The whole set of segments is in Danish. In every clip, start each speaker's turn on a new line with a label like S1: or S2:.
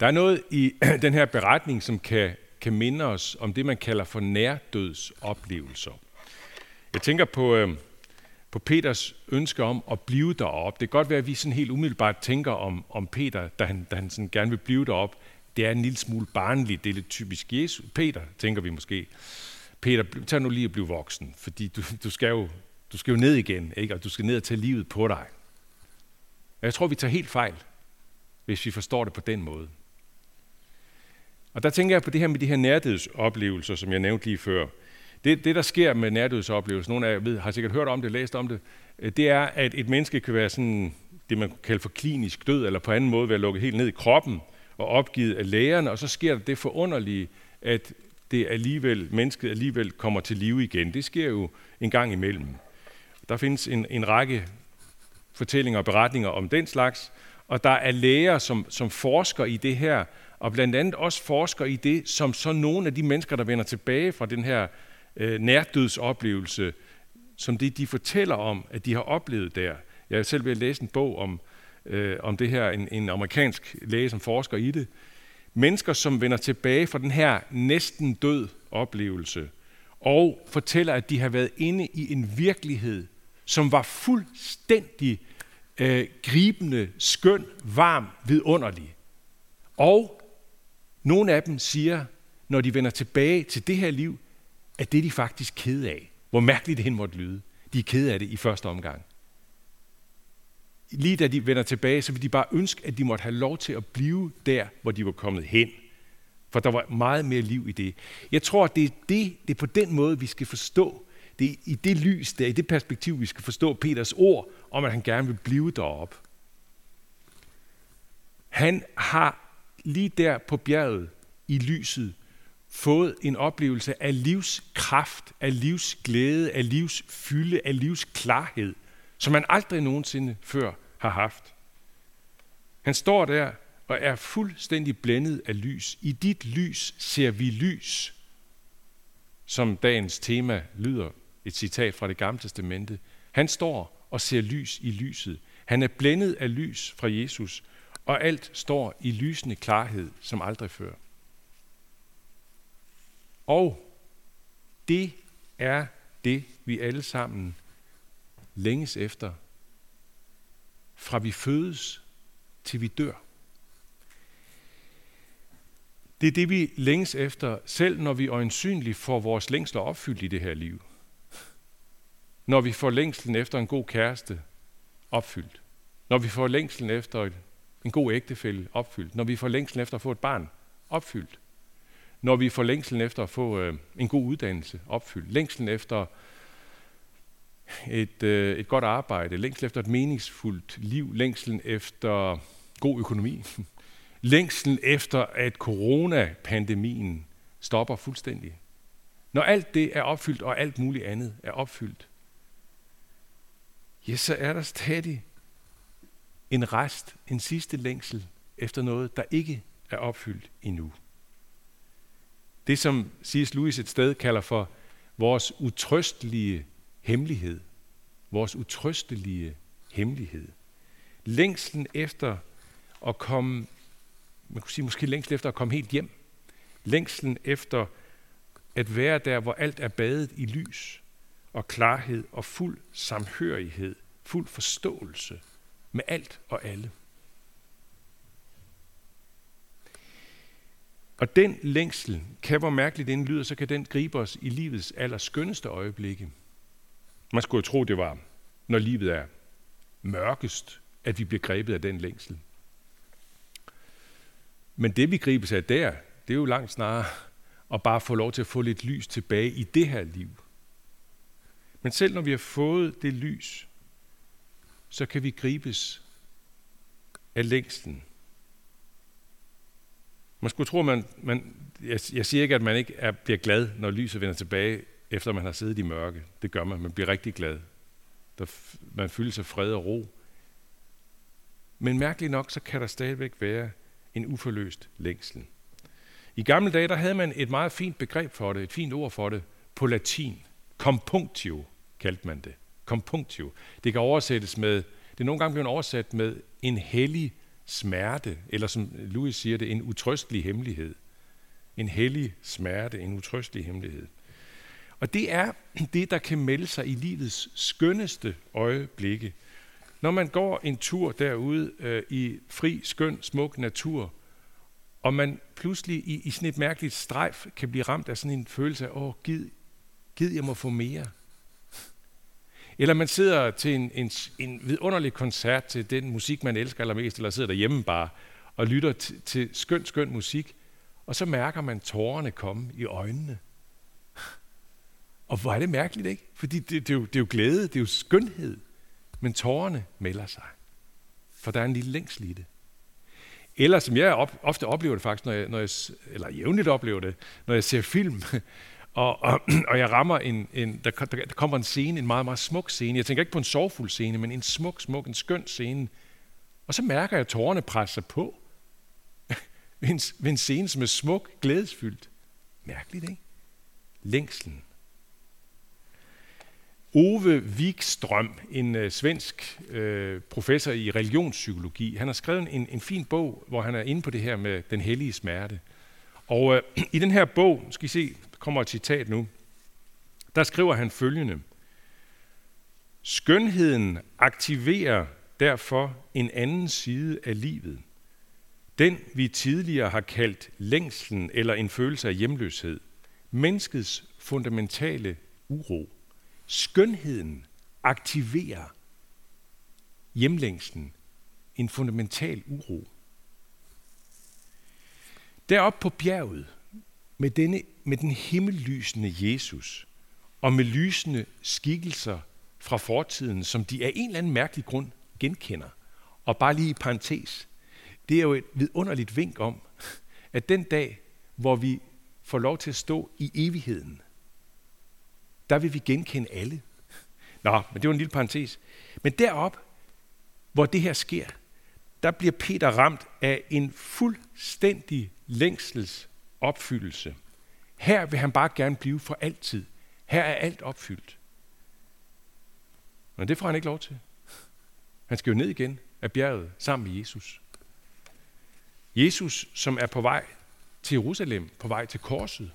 S1: Der er noget i den her beretning, som kan, kan minde os om det, man kalder for nærdødsoplevelser. Jeg tænker på, øh, på Peters ønske om at blive deroppe. Det kan godt være, at vi sådan helt umiddelbart tænker om, om Peter, da han, da han sådan gerne vil blive deroppe. Det er en lille smule barnligt. Det er lidt typisk Jesus. Peter, tænker vi måske. Peter, tag nu lige at blive voksen, fordi du, du, skal, jo, du skal jo ned igen, ikke? og du skal ned og tage livet på dig. Jeg tror, vi tager helt fejl, hvis vi forstår det på den måde. Og der tænker jeg på det her med de her nærdødsoplevelser, som jeg nævnte lige før. Det, det der sker med nærdødsoplevelser, nogle af jer ved, har sikkert hørt om det, læst om det, øh, det er, at et menneske kan være sådan, det man kalder for klinisk død, eller på anden måde være lukket helt ned i kroppen og opgivet af lægerne, og så sker der det forunderlige, at det alligevel, mennesket alligevel kommer til live igen. Det sker jo en gang imellem. Der findes en, en række fortællinger og beretninger om den slags, og der er læger, som, som forsker i det her, og blandt andet også forsker i det, som så nogle af de mennesker, der vender tilbage fra den her øh, nærdødsoplevelse, som det de fortæller om, at de har oplevet der. Jeg er selv ved at læse en bog om, øh, om det her, en, en amerikansk læge, som forsker i det. Mennesker, som vender tilbage fra den her næsten død oplevelse, og fortæller, at de har været inde i en virkelighed, som var fuldstændig øh, gribende, skøn, varm, vidunderlig. Og nogle af dem siger, når de vender tilbage til det her liv, at det er de faktisk kede af. Hvor mærkeligt det hen måtte lyde. De er kede af det i første omgang. Lige da de vender tilbage, så vil de bare ønske, at de måtte have lov til at blive der, hvor de var kommet hen. For der var meget mere liv i det. Jeg tror, at det er, det, det er på den måde, vi skal forstå. Det er i det lys, det i det perspektiv, vi skal forstå Peters ord om, at han gerne vil blive derop. Han har lige der på bjerget i lyset fået en oplevelse af livskraft, af livsglæde, af livsfylde, af livsklarhed, som man aldrig nogensinde før har haft. Han står der og er fuldstændig blændet af lys. I dit lys ser vi lys, som dagens tema lyder, et citat fra det gamle testamente. Han står og ser lys i lyset. Han er blændet af lys fra Jesus, og alt står i lysende klarhed som aldrig før. Og det er det, vi alle sammen længes efter, fra vi fødes til vi dør. Det er det, vi længes efter, selv når vi øjensynligt får vores længsler opfyldt i det her liv. Når vi får længslen efter en god kæreste opfyldt. Når vi får længslen efter et en god ægtefælde opfyldt. Når vi får længslen efter at få et barn opfyldt. Når vi får længslen efter at få øh, en god uddannelse opfyldt, længslen efter et, øh, et godt arbejde, længslen efter et meningsfuldt liv, længslen efter god økonomi, længslen efter at coronapandemien stopper fuldstændig. Når alt det er opfyldt, og alt muligt andet er opfyldt, ja, så er der stadig en rest, en sidste længsel efter noget, der ikke er opfyldt endnu. Det, som C.S. Lewis et sted kalder for vores utrøstelige hemmelighed. Vores utrøstelige hemmelighed. Længslen efter at komme, man kunne sige måske længslen efter at komme helt hjem. Længslen efter at være der, hvor alt er badet i lys og klarhed og fuld samhørighed, fuld forståelse med alt og alle. Og den længsel, kan hvor mærkeligt den lyder, så kan den gribe os i livets allerskønneste øjeblikke. Man skulle jo tro, det var, når livet er mørkest, at vi bliver grebet af den længsel. Men det, vi gribes af der, det er jo langt snarere at bare få lov til at få lidt lys tilbage i det her liv. Men selv når vi har fået det lys, så kan vi gribes af længslen man skulle tro, man, man jeg, jeg siger ikke, at man ikke er, bliver glad, når lyset vender tilbage, efter man har siddet i mørke. Det gør man. Man bliver rigtig glad. Der, man fylder sig fred og ro. Men mærkeligt nok, så kan der stadigvæk være en uforløst længsel. I gamle dage, der havde man et meget fint begreb for det, et fint ord for det, på latin. Compunctio kaldte man det. Compunctio. Det kan oversættes med, det er nogle gange blevet oversat med en hellig smerte, eller som Louis siger det, en utrøstelig hemmelighed. En hellig smerte, en utrøstelig hemmelighed. Og det er det, der kan melde sig i livets skønneste øjeblikke. Når man går en tur derude øh, i fri, skøn, smuk natur, og man pludselig i, i sådan et mærkeligt strejf kan blive ramt af sådan en følelse af, åh, gid, gid jeg må få mere. Eller man sidder til en, en, en vidunderlig koncert til den musik, man elsker allermest, eller sidder derhjemme bare og lytter til, til skøn, skøn musik, og så mærker man tårerne komme i øjnene. Og hvor er det mærkeligt, ikke? Fordi det, det, er jo, det er jo glæde, det er jo skønhed. Men tårerne melder sig. For der er en lille længsel i det. Eller som jeg op, ofte oplever det faktisk, når jeg, når jeg, eller jævnligt oplever det, når jeg ser film, og, og, og jeg rammer en, en der, der, der kommer en scene, en meget, meget smuk scene. Jeg tænker ikke på en sorgfuld scene, men en smuk, smuk, en skøn scene. Og så mærker jeg, at tårerne presser på. ved, en, ved en scene, som er smuk, glædesfyldt. Mærkeligt, ikke? Længslen. Ove Wikstrøm, en uh, svensk uh, professor i religionspsykologi, han har skrevet en, en fin bog, hvor han er inde på det her med den hellige smerte. Og uh, i den her bog, skal I se, kommer et citat nu, der skriver han følgende. Skønheden aktiverer derfor en anden side af livet. Den vi tidligere har kaldt længslen eller en følelse af hjemløshed. Menneskets fundamentale uro. Skønheden aktiverer hjemlængslen, en fundamental uro. Deroppe på bjerget, med, denne, med den himmellysende Jesus, og med lysende skikkelser fra fortiden, som de af en eller anden mærkelig grund genkender. Og bare lige i parentes, det er jo et vidunderligt vink om, at den dag, hvor vi får lov til at stå i evigheden, der vil vi genkende alle. Nå, men det var en lille parentes. Men derop, hvor det her sker, der bliver Peter ramt af en fuldstændig længsels opfyldelse. Her vil han bare gerne blive for altid. Her er alt opfyldt. Men det får han ikke lov til. Han skal jo ned igen af bjerget sammen med Jesus. Jesus, som er på vej til Jerusalem, på vej til korset,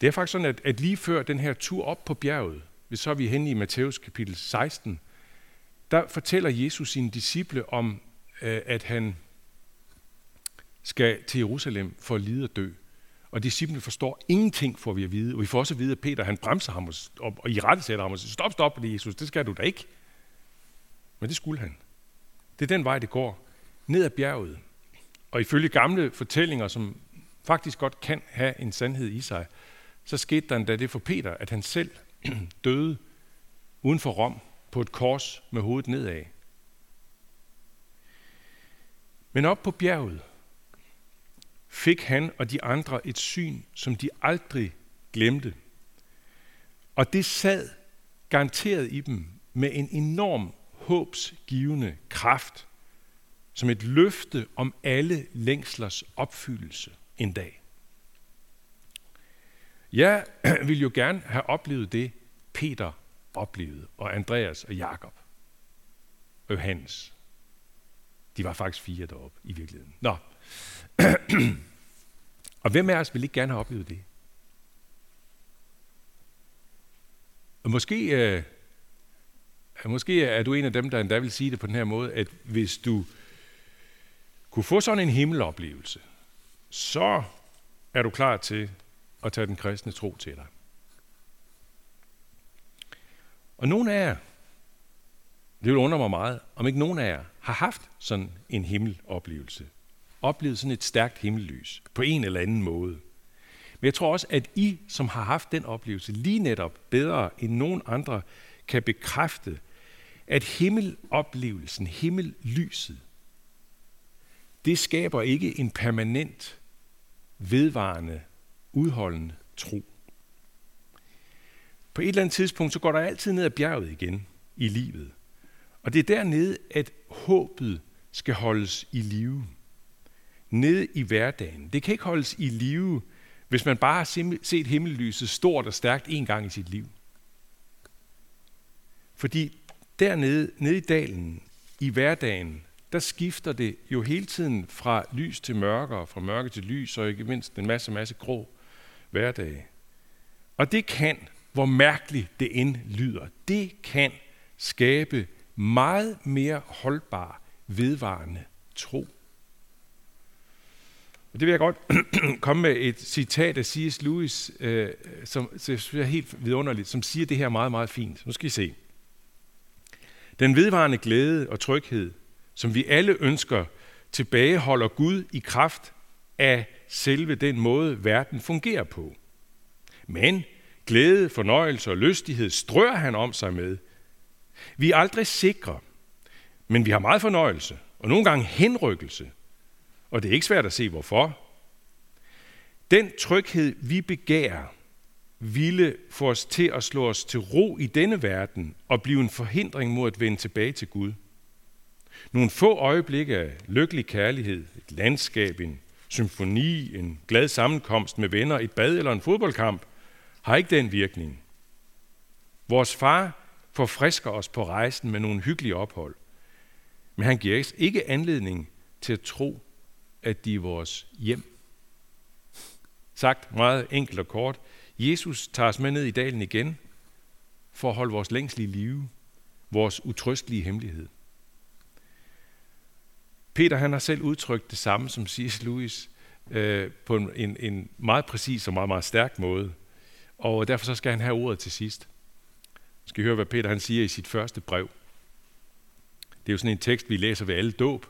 S1: det er faktisk sådan, at, at lige før den her tur op på bjerget, hvis så er vi henne i Matthæus kapitel 16, der fortæller Jesus sine disciple om, øh, at han skal til Jerusalem for at lide og dø. Og disciplene forstår ingenting, får vi at vide. Og vi får også at vide, at Peter han bremser ham og, og, og i rette sætter ham og siger, stop, stop, Jesus, det skal du da ikke. Men det skulle han. Det er den vej, det går. Ned ad bjerget. Og ifølge gamle fortællinger, som faktisk godt kan have en sandhed i sig, så skete der endda det for Peter, at han selv døde uden for Rom på et kors med hovedet nedad. Men op på bjerget fik han og de andre et syn, som de aldrig glemte. Og det sad garanteret i dem med en enorm håbsgivende kraft, som et løfte om alle længslers opfyldelse en dag. Jeg vil jo gerne have oplevet det, Peter oplevede, og Andreas og Jakob og Johannes. De var faktisk fire deroppe i virkeligheden. Nå. og hvem af os vil ikke gerne have oplevet det? Og måske, øh, måske er du en af dem, der endda vil sige det på den her måde, at hvis du kunne få sådan en himmeloplevelse, så er du klar til at tage den kristne tro til dig. Og nogle af jer, det vil undre mig meget, om ikke nogen af jer har haft sådan en himmeloplevelse. Oplevet sådan et stærkt himmellys på en eller anden måde. Men jeg tror også, at I, som har haft den oplevelse, lige netop bedre end nogen andre, kan bekræfte, at himmeloplevelsen, himmellyset, det skaber ikke en permanent, vedvarende udholdende tro. På et eller andet tidspunkt, så går der altid ned ad bjerget igen i livet. Og det er dernede, at håbet skal holdes i live. Nede i hverdagen. Det kan ikke holdes i live, hvis man bare har set himmellyset stort og stærkt en gang i sit liv. Fordi dernede, nede i dalen, i hverdagen, der der skifter det jo hele tiden fra lys til mørke, og fra mørke til lys, og ikke mindst en masse, masse grå hverdag. Og det kan, hvor mærkeligt det end lyder, det kan skabe meget mere holdbar, vedvarende tro. Og det vil jeg godt komme med et citat af C.S. Lewis, øh, som er helt vidunderligt, som siger det her meget, meget fint. Nu skal I se. Den vedvarende glæde og tryghed, som vi alle ønsker, tilbageholder Gud i kraft af selve den måde, verden fungerer på. Men glæde, fornøjelse og lystighed strør han om sig med. Vi er aldrig sikre, men vi har meget fornøjelse, og nogle gange henrykkelse. Og det er ikke svært at se hvorfor. Den tryghed, vi begærer, ville få os til at slå os til ro i denne verden og blive en forhindring mod at vende tilbage til Gud. Nogle få øjeblikke af lykkelig kærlighed, et landskab, en symfoni, en glad sammenkomst med venner, et bad eller en fodboldkamp, har ikke den virkning. Vores far forfrisker os på rejsen med nogle hyggelige ophold, men han giver ikke anledning til at tro, at de er vores hjem. Sagt meget enkelt og kort, Jesus tager os med ned i dalen igen for at holde vores længsel i live, vores utrystelige hemmelighed. Peter han har selv udtrykt det samme som C.S. Lewis øh, på en, en meget præcis og meget, meget stærk måde. Og derfor så skal han have ordet til sidst. Vi skal høre, hvad Peter han siger i sit første brev. Det er jo sådan en tekst, vi læser ved alle dåb.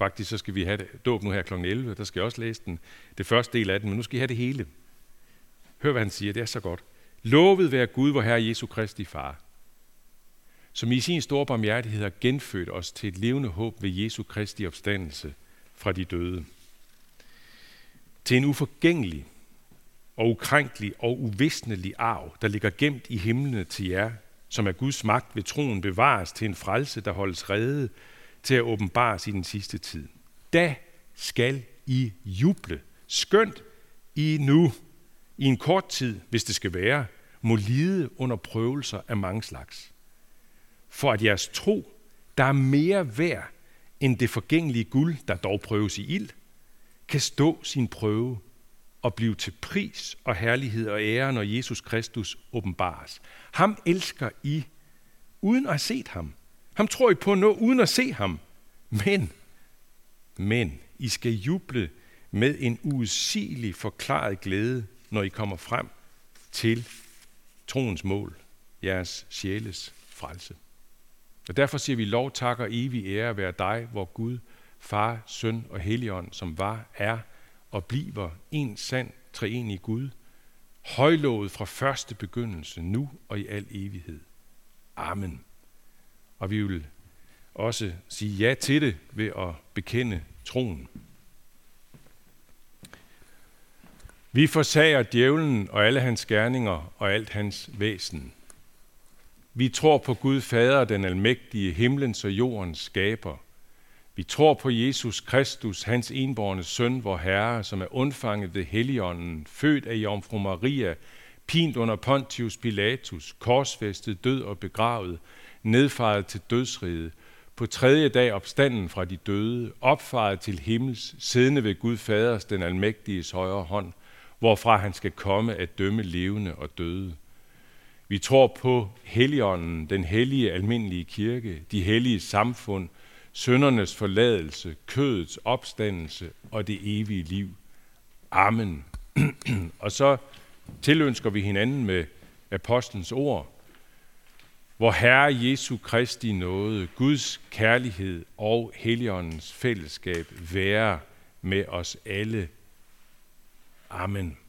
S1: Faktisk så skal vi have det, dåb nu her kl. 11, der skal jeg også læse den, det første del af den, men nu skal I have det hele. Hør, hvad han siger, det er så godt. Lovet være Gud, vor Herre Jesu Kristi Far, som i sin store barmhjertighed har genfødt os til et levende håb ved Jesu Kristi opstandelse fra de døde. Til en uforgængelig og ukrænkelig og uvisnelig arv, der ligger gemt i himlene til jer, som er Guds magt ved troen bevares til en frelse, der holdes rede til at åbenbare i den sidste tid. Da skal I juble. Skønt I nu, i en kort tid, hvis det skal være, må lide under prøvelser af mange slags. For at jeres tro, der er mere værd end det forgængelige guld, der dog prøves i ild, kan stå sin prøve og blive til pris og herlighed og ære, når Jesus Kristus åbenbares. Ham elsker I, uden at have set ham. Ham tror I på nå, uden at se ham. Men, men, I skal juble med en uudsigelig forklaret glæde, når I kommer frem til troens mål, jeres sjæles frelse. Og derfor siger vi lov, tak og evig ære være dig, hvor Gud, Far, Søn og Helligånd, som var, er og bliver en sand treenig Gud, højlovet fra første begyndelse, nu og i al evighed. Amen. Og vi vil også sige ja til det ved at bekende troen. Vi forsager djævlen og alle hans gerninger og alt hans væsen. Vi tror på Gud Fader, den almægtige, himlens og jordens skaber. Vi tror på Jesus Kristus, hans enborne søn, vor Herre, som er undfanget ved Helligånden, født af Jomfru Maria, pint under Pontius Pilatus, korsfæstet, død og begravet, nedfaret til dødsriget, på tredje dag opstanden fra de døde, opfaret til himmels, siddende ved Gud Faders, den almægtiges højre hånd, hvorfra han skal komme at dømme levende og døde. Vi tror på Helligånden, den hellige almindelige kirke, de hellige samfund, søndernes forladelse, kødets opstandelse og det evige liv. Amen. og så tilønsker vi hinanden med apostlens ord, hvor Herre Jesu Kristi nåde, Guds kærlighed og Helligåndens fællesskab være med os alle. Amen.